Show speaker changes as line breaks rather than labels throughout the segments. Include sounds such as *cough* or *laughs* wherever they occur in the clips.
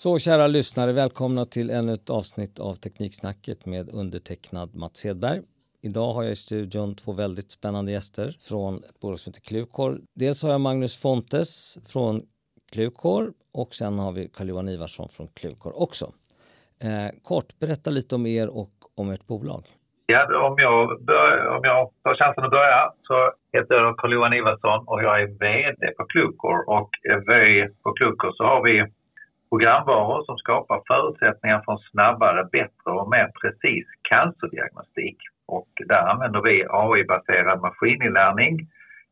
Så kära lyssnare, välkomna till ännu ett avsnitt av Tekniksnacket med undertecknad Mats Hedberg. Idag har jag i studion två väldigt spännande gäster från ett bolag som heter Klukor. Dels har jag Magnus Fontes från Klukor och sen har vi Carl-Johan Ivarsson från Klukor också. Eh, kort, berätta lite om er och om ert bolag.
Ja, om jag, börjar, om jag tar chansen att börja så heter jag Carl-Johan Ivarsson och jag är VD på Klukor och vi på Klukor så har vi programvaror som skapar förutsättningar för en snabbare, bättre och mer precis cancerdiagnostik. Och där använder vi AI-baserad maskininlärning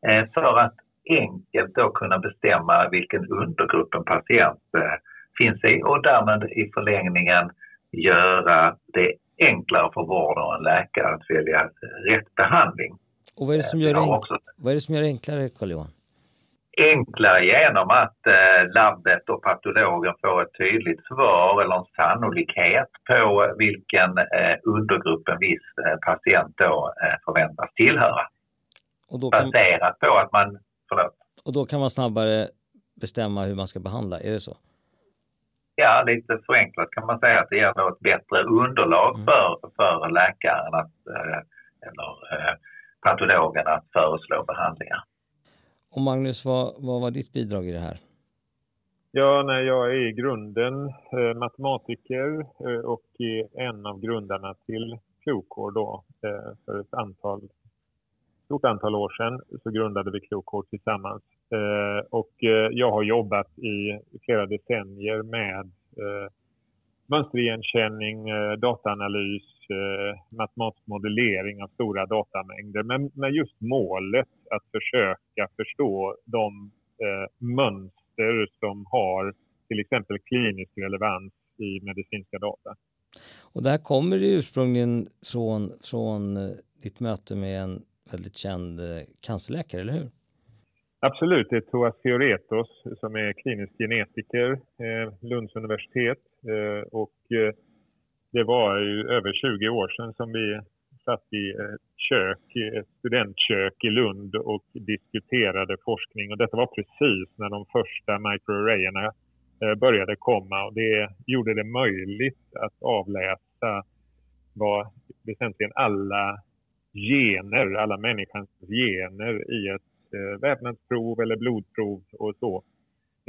eh, för att enkelt då kunna bestämma vilken undergrupp en patient eh, finns i och därmed i förlängningen göra det enklare för vården och en läkare att välja rätt behandling.
Och vad är det som gör, det, enk- vad är det, som gör det enklare, Carl-Johan?
Enklare genom att eh, labbet och patologen får ett tydligt svar eller en sannolikhet på vilken eh, undergrupp en viss eh, patient då eh, förväntas tillhöra. Och då kan... Baserat på att man, förlåt.
Och då kan man snabbare bestämma hur man ska behandla, är det så?
Ja, lite förenklat kan man säga att det ger då ett bättre underlag mm. för, för läkaren att, eh, eller eh, patologen att föreslå behandlingar.
Och Magnus, vad, vad var ditt bidrag i det här?
Ja, nej, jag är i grunden eh, matematiker eh, och är en av grundarna till Klokår då. Eh, för ett antal, stort antal år sedan så grundade vi Klokår tillsammans. Eh, och eh, jag har jobbat i flera decennier med eh, mönsterigenkänning, eh, dataanalys, eh, matematisk modellering av stora datamängder. Men med just målet att försöka förstå de eh, mönster som har till exempel klinisk relevans i medicinska data.
Och det här kommer det ursprungligen från, från ditt möte med en väldigt känd cancerläkare, eller hur?
Absolut, det är Toas Fioretos som är klinisk genetiker, eh, Lunds universitet. Eh, och eh, det var ju över 20 år sedan som vi satt i ett kök, ett studentkök i Lund och diskuterade forskning. Och detta var precis när de första microarrayerna eh, började komma och det gjorde det möjligt att avläsa vad väsentligen alla gener, alla människans gener i ett eh, vävnadsprov eller blodprov och så,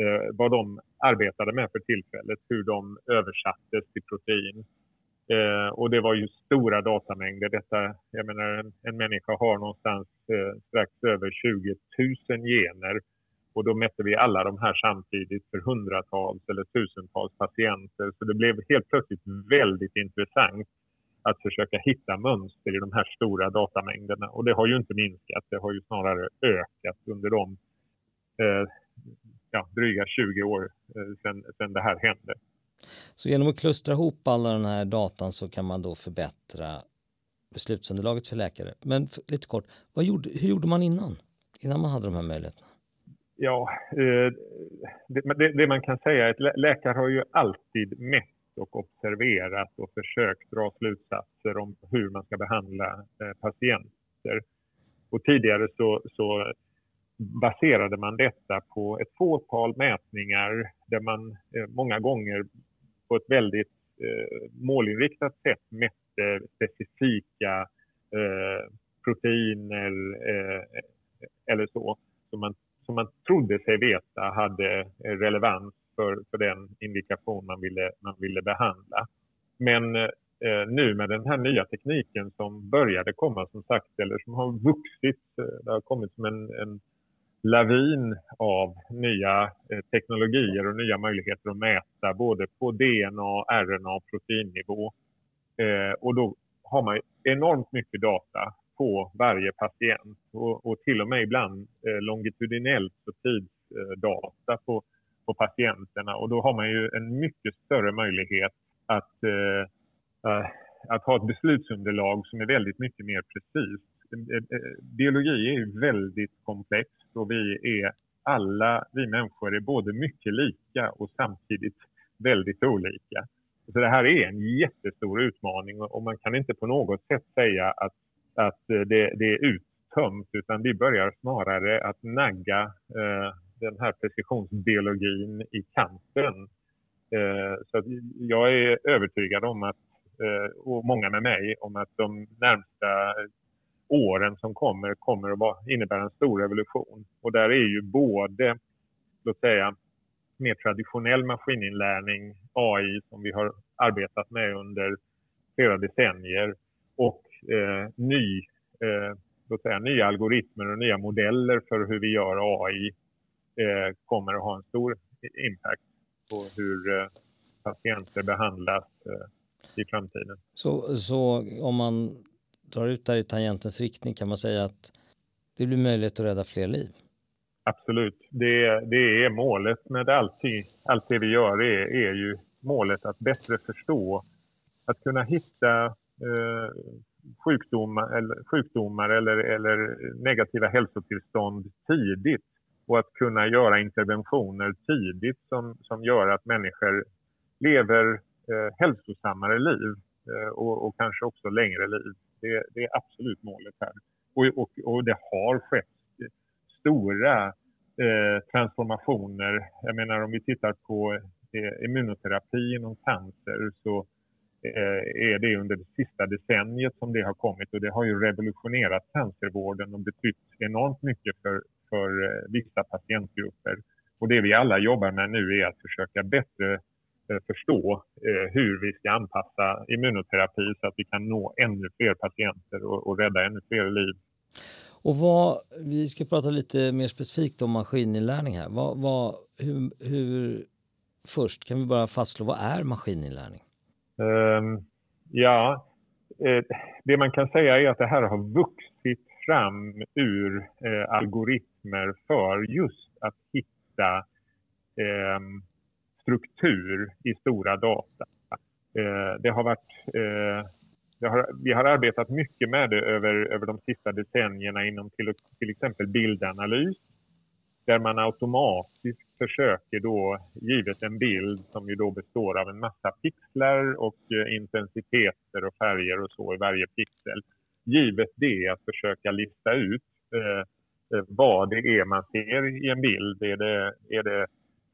eh, vad de arbetade med för tillfället, hur de översattes till protein. Eh, och det var ju stora datamängder. Detta, jag menar, en, en människa har någonstans eh, strax över 20 000 gener. Och då mätte vi alla de här samtidigt för hundratals eller tusentals patienter. Så det blev helt plötsligt väldigt intressant att försöka hitta mönster i de här stora datamängderna. Och det har ju inte minskat, det har ju snarare ökat under de eh, ja, dryga 20 år eh, sedan, sedan det här hände.
Så genom att klustra ihop alla den här datan så kan man då förbättra beslutsunderlaget för läkare. Men lite kort, vad gjorde, hur gjorde man innan? Innan man hade de här möjligheterna?
Ja, eh, det, det, det, man kan säga är att läkare har ju alltid mätt och observerat och försökt dra slutsatser om hur man ska behandla eh, patienter. Och tidigare så, så baserade man detta på ett fåtal mätningar där man eh, många gånger på ett väldigt eh, målinriktat sätt mätte specifika proteiner eller så som man, som man trodde sig veta hade relevans för, för den indikation man ville, man ville behandla. Men eh, nu med den här nya tekniken som började komma som sagt eller som har vuxit, eh, det har kommit som en, en lavin av nya eh, teknologier och nya möjligheter att mäta både på DNA, RNA och proteinnivå. Eh, och då har man enormt mycket data på varje patient och, och till och med ibland eh, longitudinellt och tidsdata eh, på, på patienterna. Och då har man ju en mycket större möjlighet att, eh, eh, att ha ett beslutsunderlag som är väldigt mycket mer precis. Eh, biologi är ju väldigt komplext och vi är alla, vi människor är både mycket lika och samtidigt väldigt olika. Så det här är en jättestor utmaning och man kan inte på något sätt säga att, att det, det är uttömt utan vi börjar snarare att nagga eh, den här precisionsbiologin i kanten. Eh, så jag är övertygad om att, eh, och många med mig, om att de närmsta åren som kommer kommer att innebära en stor revolution. Och där är ju både, låt säga, mer traditionell maskininlärning, AI, som vi har arbetat med under flera decennier och eh, ny, eh, låt säga, nya algoritmer och nya modeller för hur vi gör AI eh, kommer att ha en stor impact på hur eh, patienter behandlas eh, i framtiden.
Så, så om man drar ut där i tangentens riktning kan man säga att det blir möjligt att rädda fler liv?
Absolut, det, det är målet med allt, allt det vi gör är, är ju målet att bättre förstå, att kunna hitta eh, sjukdomar, eller, sjukdomar eller, eller negativa hälsotillstånd tidigt och att kunna göra interventioner tidigt som, som gör att människor lever eh, hälsosammare liv eh, och, och, kanske också längre liv. Det, det är absolut målet här. Och, och, och, det har skett stora eh, transformationer. Jag menar om vi tittar på eh, immunoterapi inom cancer så eh, är det under det sista decenniet som det har kommit och det har ju revolutionerat cancervården och betytt enormt mycket för, för eh, vissa patientgrupper. Och det vi alla jobbar med nu är att försöka bättre eh, förstå eh, hur vi ska anpassa immunoterapi så att vi kan nå ännu fler patienter och, och rädda ännu fler liv.
Och vad, vi ska prata lite mer specifikt om maskininlärning här. Vad, vad, hur, hur, först kan vi bara fastslå, vad är maskininlärning?
Um, ja, det man kan säga är att det här har vuxit fram ur eh, algoritmer för just att hitta eh, struktur i stora data. Eh, det har varit eh, har, vi har arbetat mycket med det över, över de sista decennierna inom till, till exempel bildanalys där man automatiskt försöker då, givet en bild som ju då består av en massa pixlar och eh, intensiteter och färger och så i varje pixel. Givet det att försöka lista ut eh Eh, vad det är man ser i en bild. Är det, är det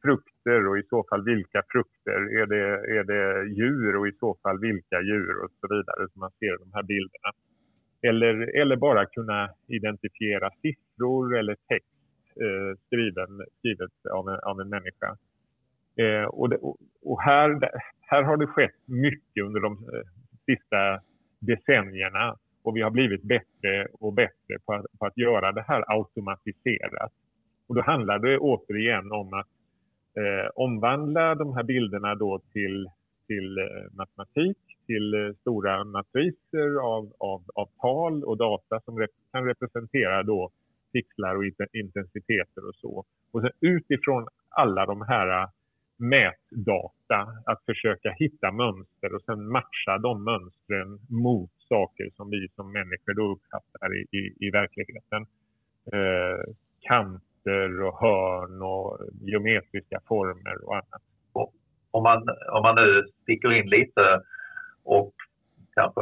frukter och i så fall vilka frukter? Är det, är det djur och i så fall vilka djur och så vidare som man ser i de här bilderna? Eller, eller bara kunna identifiera siffror eller text eh, skriven, skrivet av en, av en människa. Eh, och, det, och här, här har det skett mycket under de eh, sista decennierna och vi har blivit bättre och bättre på att, på att göra det här automatiserat. Och då handlar det återigen om att eh, omvandla de här bilderna då till, till eh, matematik, till eh, stora matriser av, av, av tal och data som rep kan representera då pixlar och intensiteter och så. Och sen utifrån alla de här eh, mätdata att försöka hitta mönster och sen matcha de mönstren mot saker som vi som människor då uppfattar i, i, i verkligheten. Eh, kanter och hörn och geometriska former och annat.
Om man, om man nu sticker in lite och kanske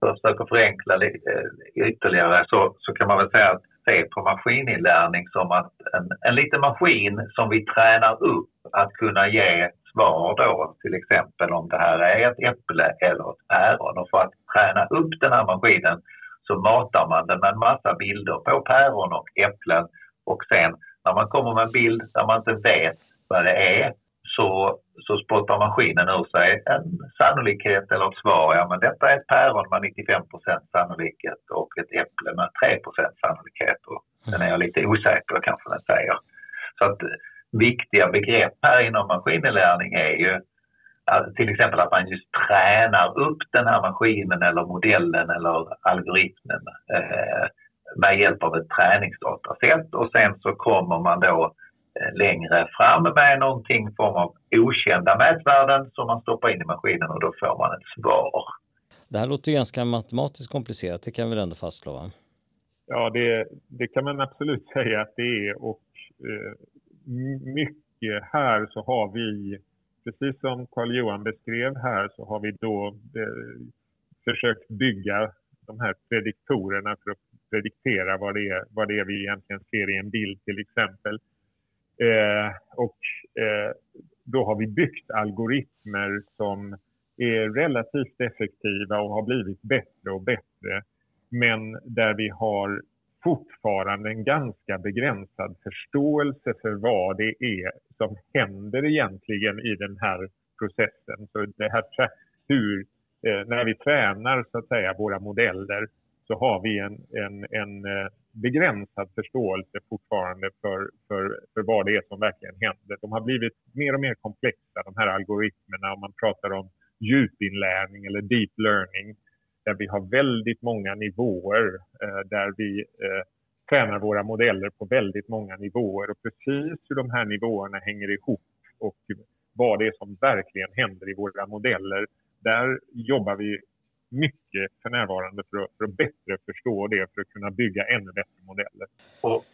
försöker förenkla eh, ytterligare så, så kan man väl säga att se på maskininlärning som att en, en liten maskin som vi tränar upp att kunna ge svar då, till exempel om det här är ett äpple eller ett päron. Och för att träna upp den här maskinen så matar man den med en massa bilder på päron och äpplen och sen när man kommer med en bild där man inte vet vad det är så, så spottar maskinen ur sig en sannolikhet eller ett svar. Ja, men detta är ett päron med 95% sannolikhet och ett äpple med 3% sannolikhet. Och den är jag lite osäker kanske den säger. Så att viktiga begrepp här inom maskininlärning är ju till exempel att man just tränar upp den här maskinen eller modellen eller algoritmen eh, med hjälp av ett träningsdatasätt och sen så kommer man då längre fram med någonting form av okända mätvärden som man stoppar in i maskinen och då får man ett svar.
Det här låter ju ganska matematiskt komplicerat, det kan vi ändå fastslå? Va?
Ja, det, det kan man absolut säga att det är och eh, mycket här så har vi, precis som Carl-Johan beskrev här, så har vi då eh, försökt bygga de här prediktorerna för att prediktera vad det, är, vad det är vi egentligen ser i en bild till exempel. Eh, och eh, då har vi byggt algoritmer som är relativt effektiva och har blivit bättre och bättre. Men där vi har fortfarande en ganska begränsad förståelse för vad det är som händer egentligen i den här processen. Så det här, hur, eh, när vi tränar så att säga våra modeller så har vi en, en, en eh, begränsad förståelse fortfarande för, för, för vad det är som verkligen händer. De har blivit mer och mer komplexa, de här algoritmerna, om man pratar om djupinlärning eller deep learning, där vi har väldigt många nivåer, eh, där vi eh, tränar våra modeller på väldigt många nivåer och precis hur de här nivåerna hänger ihop och vad det är som verkligen händer i våra modeller, där jobbar vi mycket för närvarande för att, för att bättre förstå det, för att kunna bygga ännu bättre modeller.
Och,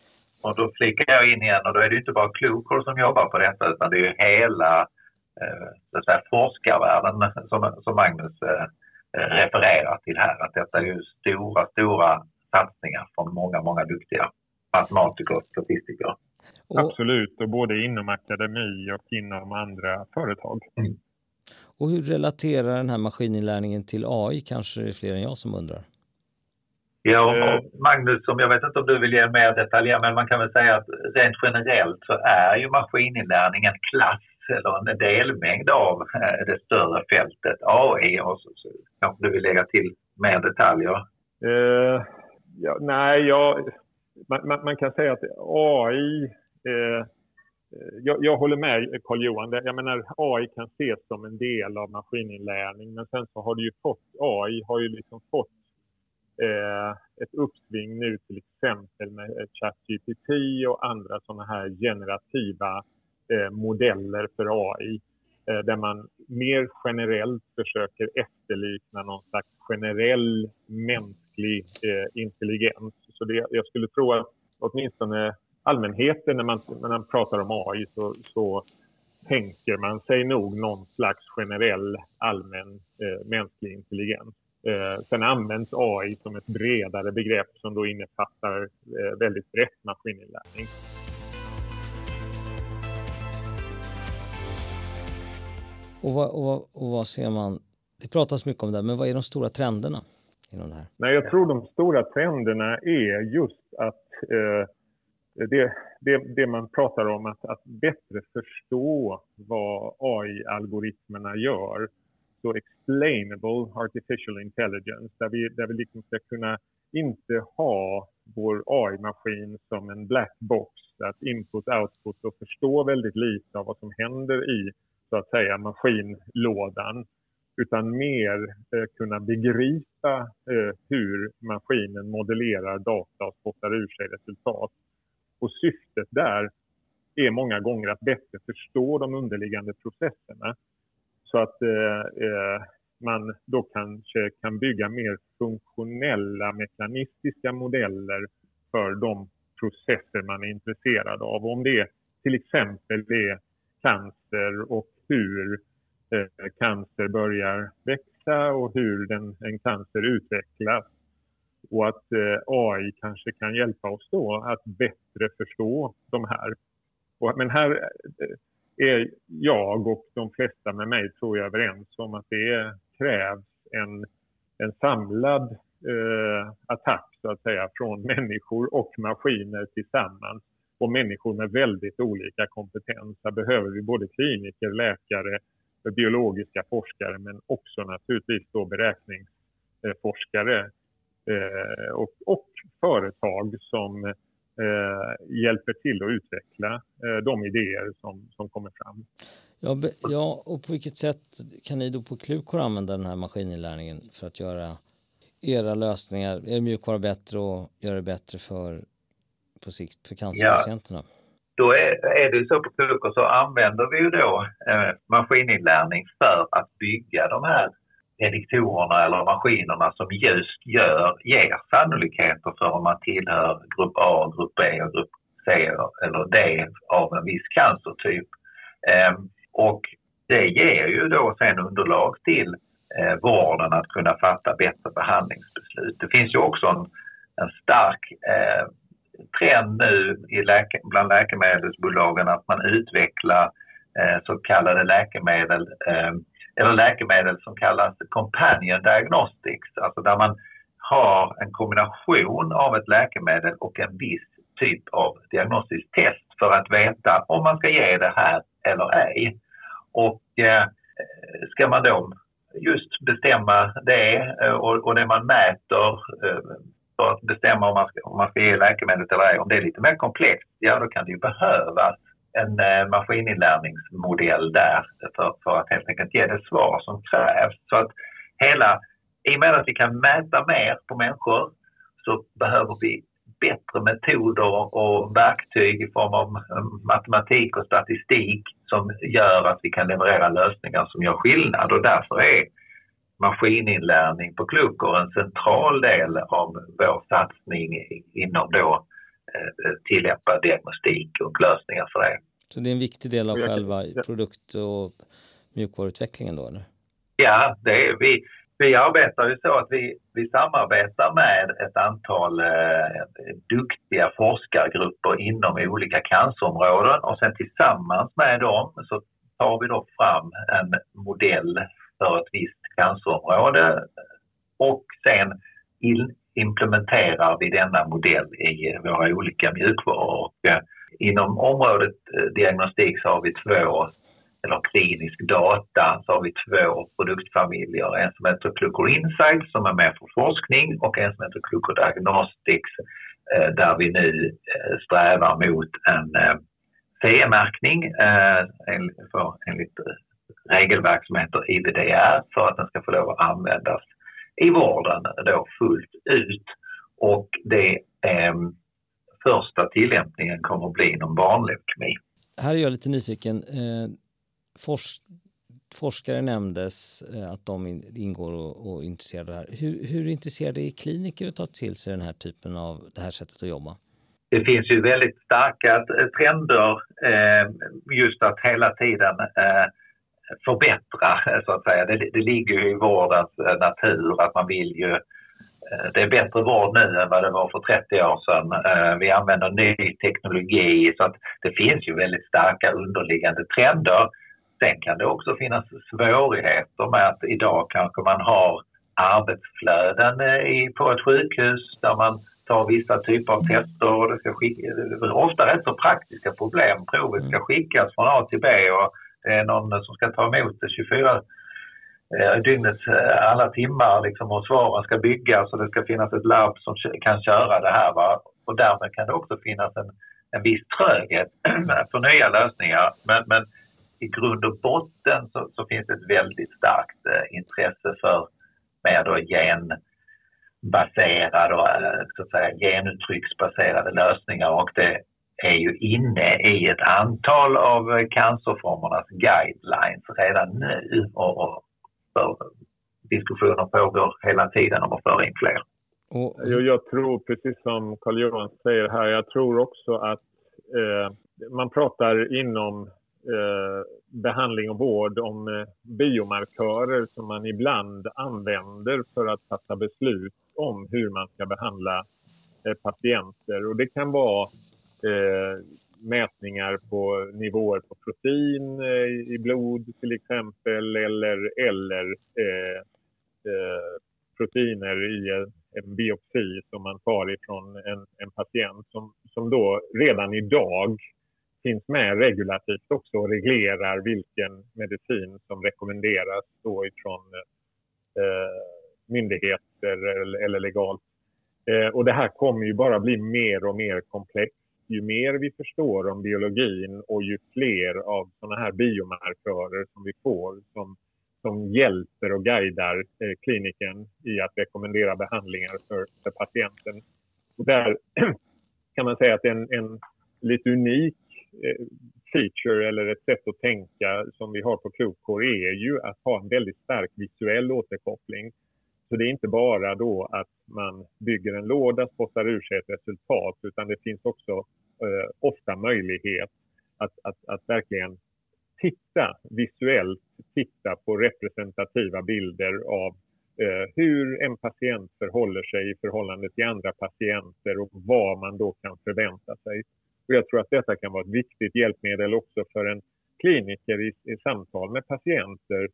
och då flikar jag in igen och då är det inte bara Cluecore som jobbar på detta utan det är hela eh, så att säga, forskarvärlden som, som Magnus eh, refererar till här. Att detta är ju stora, stora satsningar från många, många duktiga matematiker och statistiker.
Och, Absolut, och både inom akademi och inom andra företag. Mm.
Och hur relaterar den här maskininlärningen till AI? Kanske det är fler än jag som undrar.
Ja, eh. Magnus, som jag vet inte om du vill ge mer detaljer, men man kan väl säga att rent generellt så är ju maskininlärning en klass eller en delmängd av eh, det större fältet AI. Och så, så kanske du vill lägga till mer detaljer?
Uh, ja, nej, jag, man, man, man, kan säga att AI uh, Eh, jag, jag, håller med eh, Carl-Johan. Jag menar, AI kan ses som en del av maskininlärning, men sen så har det ju fått, AI har ju liksom fått eh, ett uppsving nu till exempel med eh, ChatGPT och andra sådana här generativa eh, modeller för AI eh, där man mer generellt försöker efterlikna någon slags generell mänsklig intelligens. Så det, jag skulle tro att åtminstone allmänheten när man, när man pratar om AI så, så tänker man sig nog någon slags generell allmän eh, mänsklig intelligens. Eh, sen används AI som ett bredare begrepp som då innefattar eh, väldigt brett maskininlärning.
Och vad, och, och vad ser man? Det pratas mycket om det, men vad är de stora trenderna inom det här?
Nej, jag tror de stora trenderna är just att eh, det, det, det, man pratar om, att, att bättre förstå vad AI-algoritmerna gör. Så explainable artificial intelligence, där vi, där vi liksom ska kunna inte ha vår AI-maskin som en black box, att input, output och förstå väldigt lite av vad som händer i så att säga maskinlådan utan mer eh, kunna begripa eh, hur maskinen modellerar data och spottar ur sig resultat. Och syftet där är många gånger att bättre förstå de underliggande processerna. Så att eh, eh, man då kanske kan bygga mer funktionella mekanistiska modeller för de processer man är intresserad av. Om det till exempel är cancer och hur eh, cancer börjar växa och hur den, en cancer utvecklas och att eh, AI kanske kan hjälpa oss då att bättre förstå de här. Och, men här eh, är jag och de flesta med mig tror jag överens om att det krävs en, en samlad eh, attack så att säga från människor och maskiner tillsammans. Och människor med väldigt olika kompetens. Här behöver vi både kliniker, läkare, biologiska forskare men också naturligtvis då beräkningsforskare Eh, och, och, företag som eh, hjälper till att utveckla eh, de idéer som, som kommer fram.
Ja, ja, och på vilket sätt kan ni då på Clucore använda den här maskininlärningen för att göra era lösningar, er mjukvara bättre och göra det bättre för på sikt för cancerpatienterna? Ja.
Då är, är det så på Clucore så använder vi ju då eh, maskininlärning för att bygga de här prediktorerna eller maskinerna som just gör, ger sannolikheter för om man tillhör grupp A, grupp B och grupp C eller D av en viss cancertyp. Ehm, och det ger ju då sen underlag till eh, vården att kunna fatta bättre behandlingsbeslut. Det finns ju också en, en stark eh, trend nu i läke, bland läkemedelsbolagen att man utvecklar eh, så kallade läkemedel eh, eller läkemedel som kallas companion diagnostics, alltså där man har en kombination av ett läkemedel och en viss typ av diagnostiskt test för att veta om man ska ge det här eller ej. Och eh, ska man då just bestämma det eh, och, och det man mäter eh, för att bestämma om man, ska, om man ska ge läkemedlet eller ej, om det är lite mer komplext, ja då kan det ju behövas en eh, maskininlärningsmodell där för, för att helt enkelt ge det svar som krävs. Så att hela, i och med att vi kan mäta mer på människor så behöver vi bättre metoder och verktyg i form av mm, matematik och statistik som gör att vi kan leverera lösningar som gör skillnad och därför är maskininlärning på Klukkor en central del av vår satsning inom då eh, tillämpad diagnostik och lösningar för det.
Så det är en viktig del av själva produkt och mjukvaruutvecklingen då eller?
Ja, det är vi. Vi arbetar ju så att vi, vi samarbetar med ett antal eh, duktiga forskargrupper inom olika cancerområden och sen tillsammans med dem så tar vi då fram en modell för ett visst cancerområde och sen in, implementerar vi denna modell i våra olika mjukvaror. Och, eh, inom området eh, diagnostik så har vi två eller klinisk data så har vi två produktfamiljer. En som heter Clucor Insight som är med för forskning och en som heter Clucor Diagnostics eh, där vi nu strävar mot en CE-märkning enligt regelverk som heter IVDR för att den ska få lov att användas i vården då fullt ut. Och det eh, första tillämpningen kommer att bli inom barnleukemi.
Här är jag lite nyfiken. Eh, forsk forskare nämndes eh, att de ingår och, och är intresserade av det här. Hur, hur intresserade är kliniker att ta till sig den här typen av det här sättet att jobba?
Det finns ju väldigt starka trender eh, just att hela tiden eh, förbättra så att säga. Det, det ligger ju i vårdens eh, natur att man vill ju eh, det är bättre vård nu än vad det var för 30 år sedan. Eh, vi använder ny teknologi så att det finns ju väldigt starka underliggande trender. Sen kan det också finnas svårigheter med att idag kanske man har arbetsflöden på ett sjukhus där man tar vissa typer av tester och det ska skicka, ofta rätt så praktiska problem. Provet ska skickas från A till B och någon som ska ta emot det 24 eh, dygnets eh, alla timmar liksom, och svaren ska byggas och det ska finnas ett labb som kan köra det här. Va? Och därmed kan det också finnas en, en viss tröghet *clears throat* för nya lösningar. Men, men i grund och botten så, så finns det ett väldigt starkt eh, intresse för mer då genbaserade och eh, så att säga, genuttrycksbaserade lösningar och det är ju inne i ett antal av cancerformernas guidelines redan nu och, och för diskussioner pågår hela tiden om att föra in fler.
Och... Jag, jag tror, precis som Carl-Johan säger här, jag tror också att eh, man pratar inom eh, behandling och vård om eh, biomarkörer som man ibland använder för att fatta beslut om hur man ska behandla eh, patienter. Och det kan vara eh, mätningar på nivåer på protein eh, i blod till exempel eller, eller eh, eh proteiner i en biopsi som man tar ifrån en, en patient som, som då redan idag finns med regulativt också och reglerar vilken medicin som rekommenderas då ifrån eh, myndigheter eller, eller legalt. Eh, och det här kommer ju bara bli mer och mer komplext ju mer vi förstår om biologin och ju fler av sådana här biomarkörer som vi får som, som hjälper och guidar eh, kliniken i att rekommendera behandlingar för, för patienten. Och där *clears throat* kan man säga att en, en lite unik eh, feature eller ett sätt att tänka som vi har på Klokor är ju att ha en väldigt stark visuell återkoppling. Så det är inte bara då att man bygger en låda, spottar ur sig ett resultat, utan det finns också eh, ofta möjlighet att, att, att verkligen titta visuellt, titta på representativa bilder av eh, hur en patient förhåller sig i förhållande till andra patienter och vad man då kan förvänta sig. Och jag tror att detta kan vara ett viktigt hjälpmedel också för en kliniker i, i samtal med patienter,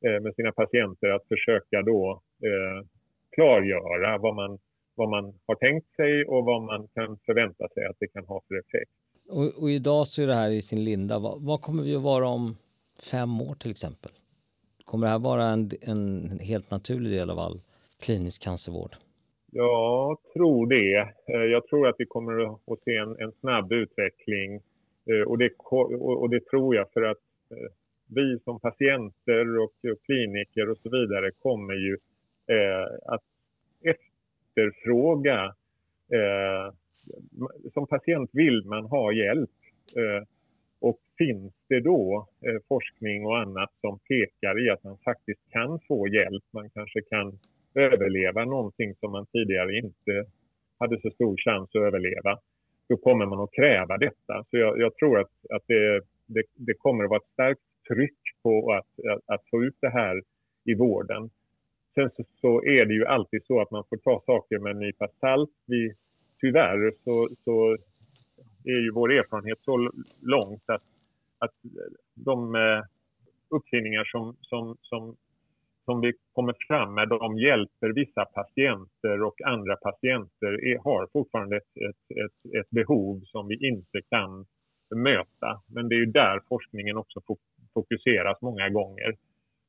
med sina patienter att försöka då eh, klargöra vad man, vad man har tänkt sig och vad man kan förvänta sig att det kan ha för effekt.
Och, och idag så är det här i sin linda. Vad, vad, kommer vi att vara om fem år till exempel? Kommer det här vara en, en helt naturlig del av all klinisk cancervård?
Jag tror det. Eh, jag tror att vi kommer att se en, en snabb utveckling eh, och det, och det, tror jag för att eh, vi som patienter och, kliniker och så vidare kommer ju eh, att efterfråga eh, som patient vill man ha hjälp. Eh, och finns det då forskning och annat som pekar i att man faktiskt kan få hjälp, man kanske kan överleva någonting som man tidigare inte hade så stor chans att överleva, då kommer man att kräva detta. Så jag, jag tror att, att det, det, det, kommer att vara ett starkt tryck på att, att, att, få ut det här i vården. Sen så, så, är det ju alltid så att man får ta saker med en nypa salt. Vi, tyvärr så, så är ju vår erfarenhet så långt att, att de eh, uppfinningar som, som, som som vi kommer fram med, de hjälper vissa patienter och andra patienter är, har fortfarande ett, ett, ett, ett, behov som vi inte kan möta. Men det är ju där forskningen också fokuseras många gånger.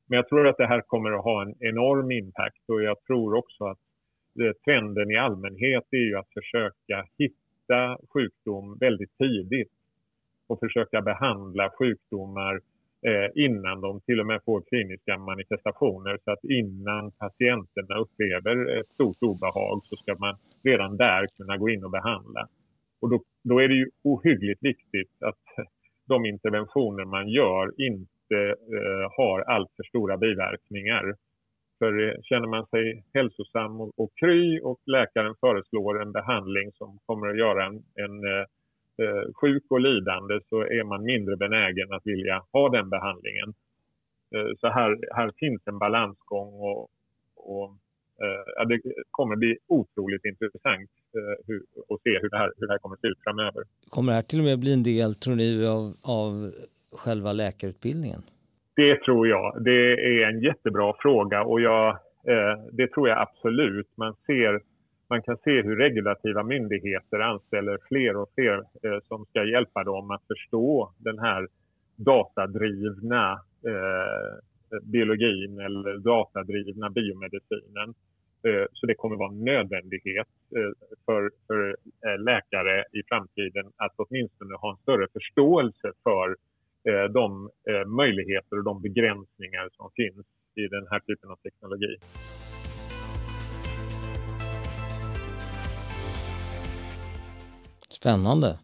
Men jag tror att det här kommer att ha en enorm impact och jag tror också att eh, trenden i allmänhet är ju att försöka hitta sjukdom väldigt tidigt och försöka behandla sjukdomar eh, innan de till och med får kliniska manifestationer. Så att innan patienterna upplever ett stort obehag så ska man redan där kunna gå in och behandla. Och då, då är det ju ohyggligt viktigt att de interventioner man gör inte eh, har alltför stora biverkningar. För eh, känner man sig hälsosam och, och kry och läkaren föreslår en behandling som kommer att göra en, en eh, eh, sjuk och lidande så är man mindre benägen att vilja ha den behandlingen. Eh, så här, här finns en balansgång och, och eh, det kommer bli otroligt intressant eh, hur, att se hur det, här, hur det här kommer att se ut framöver.
Kommer det här till och med bli en del, tror ni, av, av själva läkarutbildningen?
Det tror jag. Det är en jättebra fråga och jag, eh, det tror jag absolut. Man ser man kan se hur regulativa myndigheter anställer fler och fler som ska hjälpa dem att förstå den här datadrivna eh, Eh, biologin eller datadrivna biomedicinen. Eh, så det kommer vara en nödvändighet eh, för, för läkare i framtiden att åtminstone ha en större förståelse för de möjligheter och de begränsningar som finns i den här typen av teknologi.
Spännande.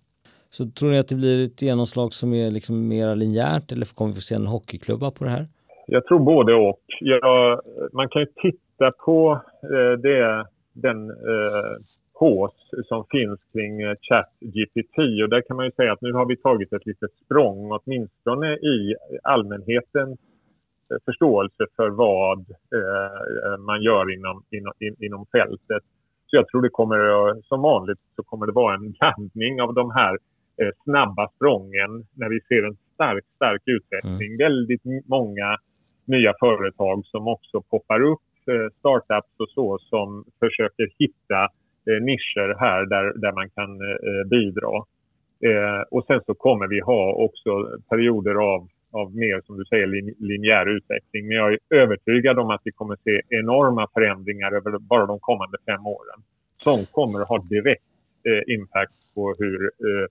Så tror ni att det blir ett genomslag som är liksom mer linjärt eller kommer vi få se en hockeyklubba på det här?
Jag tror både och. Ja, man kan ju titta på eh, det, den eh, hås som finns kring eh, ChatGPT och där kan man ju säga att nu har vi tagit ett litet språng åtminstone i allmänhetens eh, förståelse för vad eh, man gör inom, inom, inom fältet. Så jag tror det kommer, som vanligt, så kommer det vara en *laughs* blandning av de här eh, snabba sprången när vi ser en stark, stark utveckling. Mm. Väldigt många nya företag som också poppar upp, eh, startups och så, som försöker hitta eh, nischer här där, där man kan eh, bidra. Eh, och sen så kommer vi ha också perioder av av mer, som du säger, linjär utveckling. Men jag är övertygad om att vi kommer se enorma förändringar över bara de kommande fem åren. Som kommer att ha direkt eh, impact på hur eh,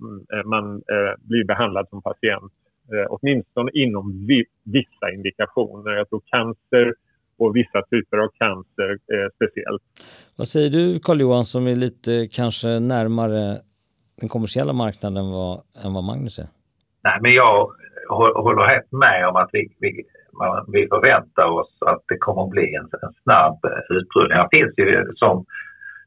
mm, eh man eh, blir behandlad som patient. Eh, åtminstone inom vi, vissa indikationer. Jag tror cancer och vissa typer av cancer eh, speciellt.
Vad säger du Carl-Johan som är lite kanske närmare den kommersiella marknaden än vad, än vad Magnus är?
Nej, men jag håller helt med om att vi, vi, man, vi förväntar oss att det kommer att bli en, en snabb utrullning. Det finns ju som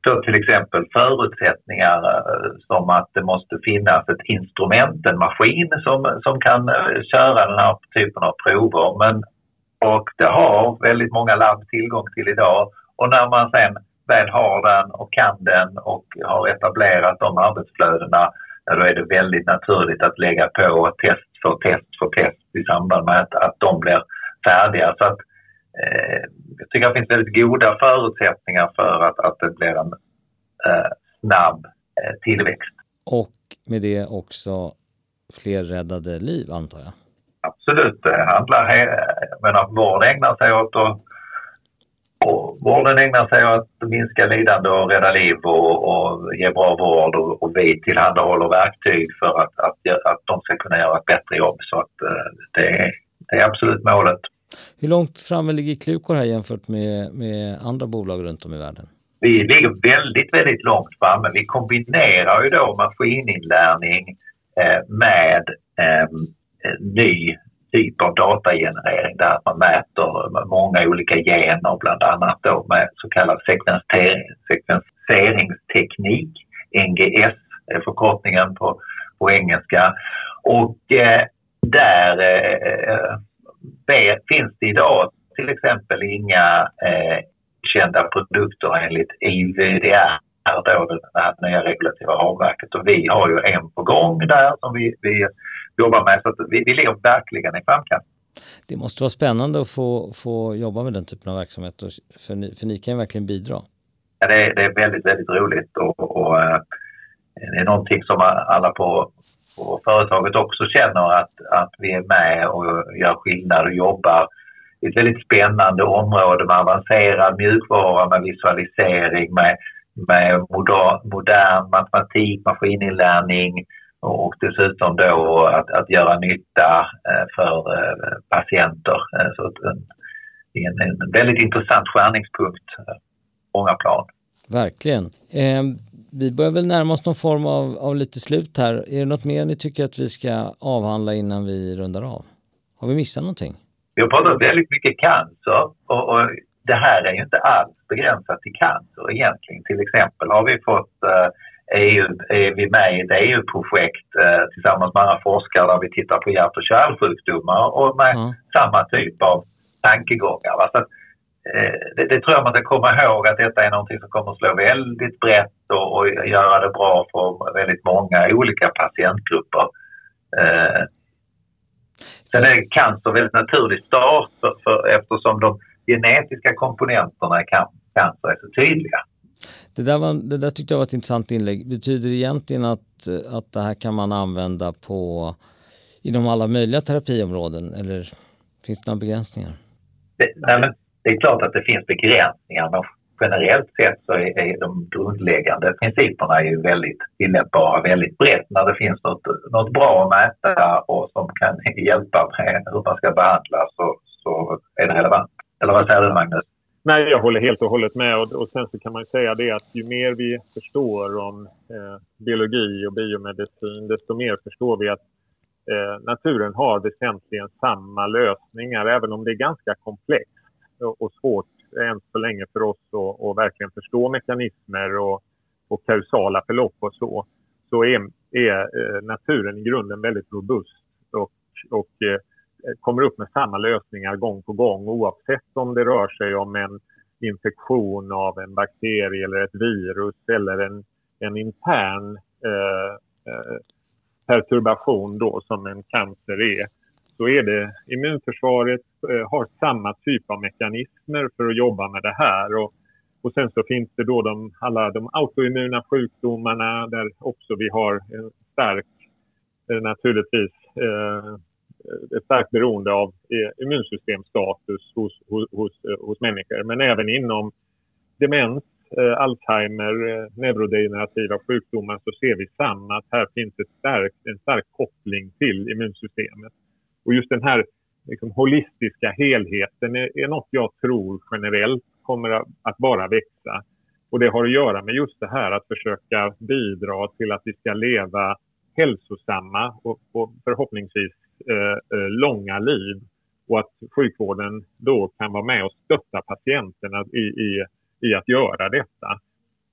då till exempel förutsättningar eh, som att det måste finnas ett instrument, en maskin som, som kan eh, köra den här typen av prover. Men, och det har väldigt många labb tillgång till idag och när man sen väl har den och kan den och har etablerat de arbetsflödena då är det väldigt naturligt att lägga på test för test för test i samband med att, att de blir färdiga. Så att, jag tycker att det finns väldigt goda förutsättningar för att, att det blir en eh, snabb eh, tillväxt.
Och med det också fler räddade liv antar jag?
Absolut, det handlar, menar, vård ägnar sig åt att och vården ägnar sig åt att minska lidande och rädda liv och, och ge bra vård och, och vi tillhandahåller verktyg för att, att, att de ska kunna göra ett bättre jobb. Så att eh, det är, det är absolut målet.
Hur långt framme ligger Klukor här jämfört med, med andra bolag runt om i världen?
Vi ligger väldigt, väldigt långt framme. Vi kombinerar ju då maskininlärning eh, med eh, ny typ av datagenerering där man mäter många olika gener bland annat då med så kallad sekvenseringsteknik. NGS är förkortningen på, på engelska. Och eh, där eh, eh finns det idag till exempel inga eh, kända produkter enligt IVDR, då, det här nya regulativa ramverket. Och vi har ju en på gång där som vi, vi jobbar med. Så vi, vi ligger verkligen i framkant.
Det måste vara spännande att få, få jobba med den typen av verksamhet, för ni, för ni kan ju verkligen bidra.
Ja, det, är, det är väldigt, väldigt roligt och, och eh, det är någonting som alla på, och företaget också känner att, att vi är med och gör skillnad och jobbar i ett väldigt spännande område med avancerad mjukvara, med visualisering, med, med modern, modern matematik, maskininlärning, och dessutom då att, att göra nytta eh, för eh, patienter. Eh, så en, en, en väldigt intressant skärningspunkt eh, på många plan.
Verkligen. Ehm, vi börjar väl närma oss någon form av, av lite slut här. Är det något mer ni tycker att vi ska avhandla innan vi rundar av? Har vi missat någonting?
Vi har pratat väldigt mycket cancer och, och det här är ju inte alls begränsat till cancer egentligen. Till exempel har vi fått eh, EU, är vi med i ett EU-projekt eh, tillsammans med andra forskare där vi tittar på hjärt och kärlsjukdomar och med mm. samma typ av tankegångar. Va? Så det, det, tror jag man ska komma ihåg att detta är någonting som kommer att slå väldigt brett och, och göra det bra för väldigt många olika patientgrupper. Eh, sen är cancer väldigt naturlig start för, för, eftersom de genetiska komponenterna i cancer är så tydliga.
Det där, var, det där tyckte jag var ett intressant inlägg. Betyder det egentligen att, att det här kan man använda på inom alla möjliga terapiområden eller finns det några begränsningar?
Det, nej, men det är klart att det finns begränsningar men generellt sett så är, är de grundläggande principerna ju väldigt tillämpbara väldigt brett. När det finns något, något bra att mäta och som kan hjälpa med hur man ska behandla så, så är det relevant. Eller vad säger du Magnus?
Nej, jag håller helt och hållet med. Och, och sen så kan man säga det att ju mer vi förstår om eh, biologi och biomedicin, desto mer förstår vi att eh, naturen har väsentligen samma lösningar, även om det är ganska komplext och, svårt än så länge för oss att, att verkligen förstå mekanismer och, och kausala förlopp och så. Så är, är eh, naturen i grunden väldigt robust och, och eh, kommer upp med samma lösningar gång på gång oavsett om det rör sig om en infektion av en bakterie eller ett virus eller en, en intern eh, eh, perturbation då som en cancer är så är det immunförsvaret eh, har samma typ av mekanismer för att jobba med det här. Och, och sen så finns det då de, alla de autoimmuna sjukdomarna där också vi har en stark, eh, naturligtvis, eh, ett starkt beroende av immunsystemstatus hos, hos, hos, hos människor. Men även inom demens, Alzheimer, neurodegenerativa sjukdomar så ser vi samma, att här finns ett stark, en stark koppling till immunsystemet. Och just den här liksom, holistiska helheten är, är något jag tror generellt kommer att bara växa. Och det har att göra med just det här att försöka bidra till att vi ska leva hälsosamma och, och förhoppningsvis eh, eh långa liv och att sjukvården då kan vara med och stötta patienterna i, i, i att göra detta.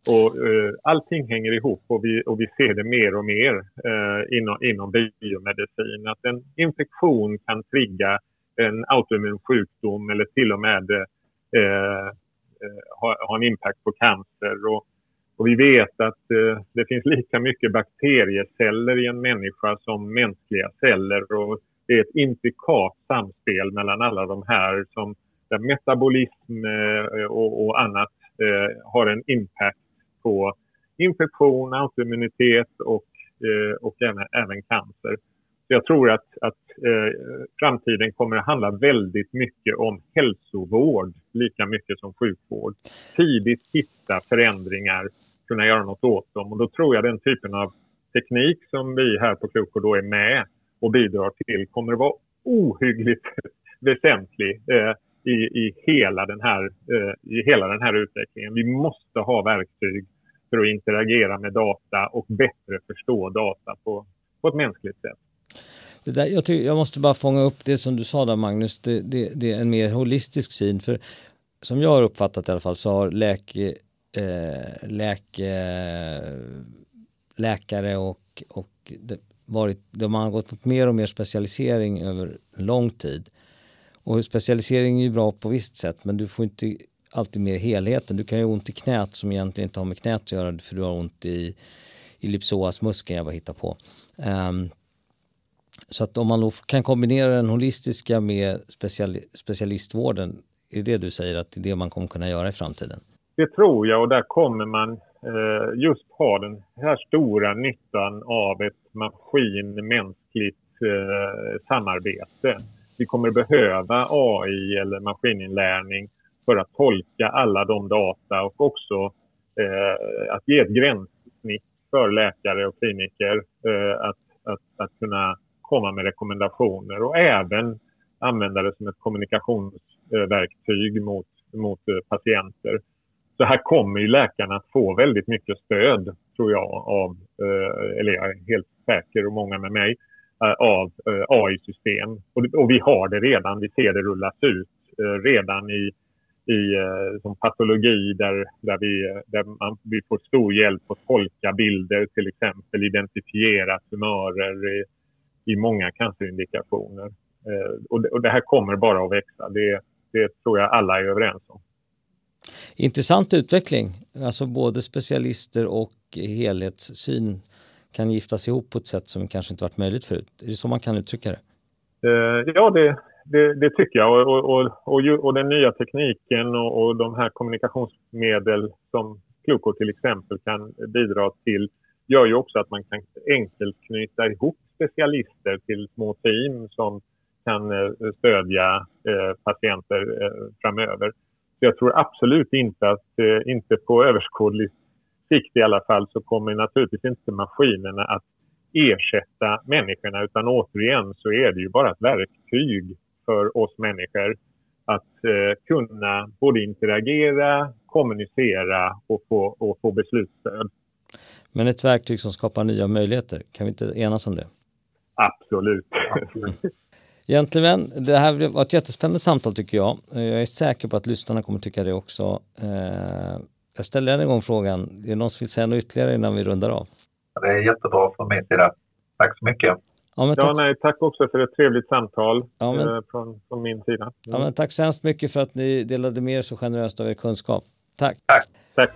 Och, eh, allting hänger ihop och vi, och vi ser det mer och mer eh, inom, inom biomedicin. Att en infektion kan trigga en autoimmun sjukdom eller till och med eh, eh, ha, ha, en impact på cancer. Och, Och vi vet att eh, det finns lika mycket bakterieceller i en människa som mänskliga celler. Och det är ett intrikat samspel mellan alla de här som där metabolism eh, och, och, annat eh, har en impact på infektion, autoimmunitet och, eh, och även, även cancer. Så jag tror att, att eh, framtiden kommer att handla väldigt mycket om hälsovård lika mycket som sjukvård. Tidigt hitta förändringar, kunna göra något åt dem och då tror jag den typen av teknik som vi här på Kloko då är med och bidrar till kommer att vara ohyggligt *laughs* väsentlig eh, i, i, hela den här, eh, i hela den här utvecklingen. Vi måste ha verktyg för att interagera med data och bättre förstå data på, på ett mänskligt sätt.
Det där, jag, tycker, jag måste bara fånga upp det som du sa där Magnus, det, det, det, är en mer holistisk syn. För som jag har uppfattat i alla fall så har läk, eh, läke, läkare och, och det, varit, de har gått mot mer och mer specialisering över lång tid. Och specialisering är ju bra på visst sätt men du får inte alltid med helheten. Du kan ju ha ont i knät som egentligen inte har med knät att göra för du har ont i, i lipsoasmuskeln jag bara hittar på. Um, så att om man kan kombinera den holistiska med special, specialistvården, är det du säger att det är det man kommer kunna göra i framtiden?
Det tror jag och där kommer man eh, just ha den här stora nyttan av ett maskin-mänskligt eh, samarbete. Vi kommer behöva AI eller maskininlärning för att tolka alla de data och också eh, att ge ett gränssnitt för läkare och kliniker eh, att, att, att kunna komma med rekommendationer och även använda det som ett kommunikationsverktyg mot, mot eh, patienter. Så här kommer ju läkarna att få väldigt mycket stöd, tror jag, av, eh, eller jag är helt säker och många med mig, eh, av AI-system. Och vi har det redan, vi ser det rullas ut redan i i som patologi där, där, vi, där man, vi får stor hjälp att tolka bilder till exempel, identifiera tumörer i, i många cancerindikationer. Eh, och det, och det här kommer bara att växa. Det, det tror jag alla är överens om.
Intressant utveckling. Alltså både specialister och helhetssyn kan giftas ihop på ett sätt som kanske inte varit möjligt förut. Är det så man kan uttrycka det?
Eh, ja, det, det, det, tycker jag. Och, och, och, och den nya tekniken och, och, de här kommunikationsmedel som Kloko till exempel kan bidra till gör ju också att man kan enkelt knyta ihop specialister till små team som kan eh, stödja eh, patienter eh, framöver. Så jag tror absolut inte att, inte på överskådlig sikt i alla fall, så kommer naturligtvis inte maskinerna att ersätta människorna utan återigen så är det ju bara ett verktyg för oss människor att kunna både interagera, kommunicera och få, och få beslutsstöd.
Men ett verktyg som skapar nya möjligheter, kan vi inte enas om det?
Absolut. *laughs*
Gentlemen, det här var ett jättespännande samtal tycker jag. Jag är säker på att lyssnarna kommer tycka det också. Eh, jag ställer än en gång frågan, är det någon som vill säga något ytterligare innan vi rundar av?
Det är jättebra från min sida. Tack så mycket.
Ja, men tack. Ja, nej, tack också för ett trevligt samtal ja, men... eh, från, från, min sida. Mm.
Ja, men tack så hemskt mycket för att ni delade med er så generöst av er kunskap. Tack.
Tack.
tack.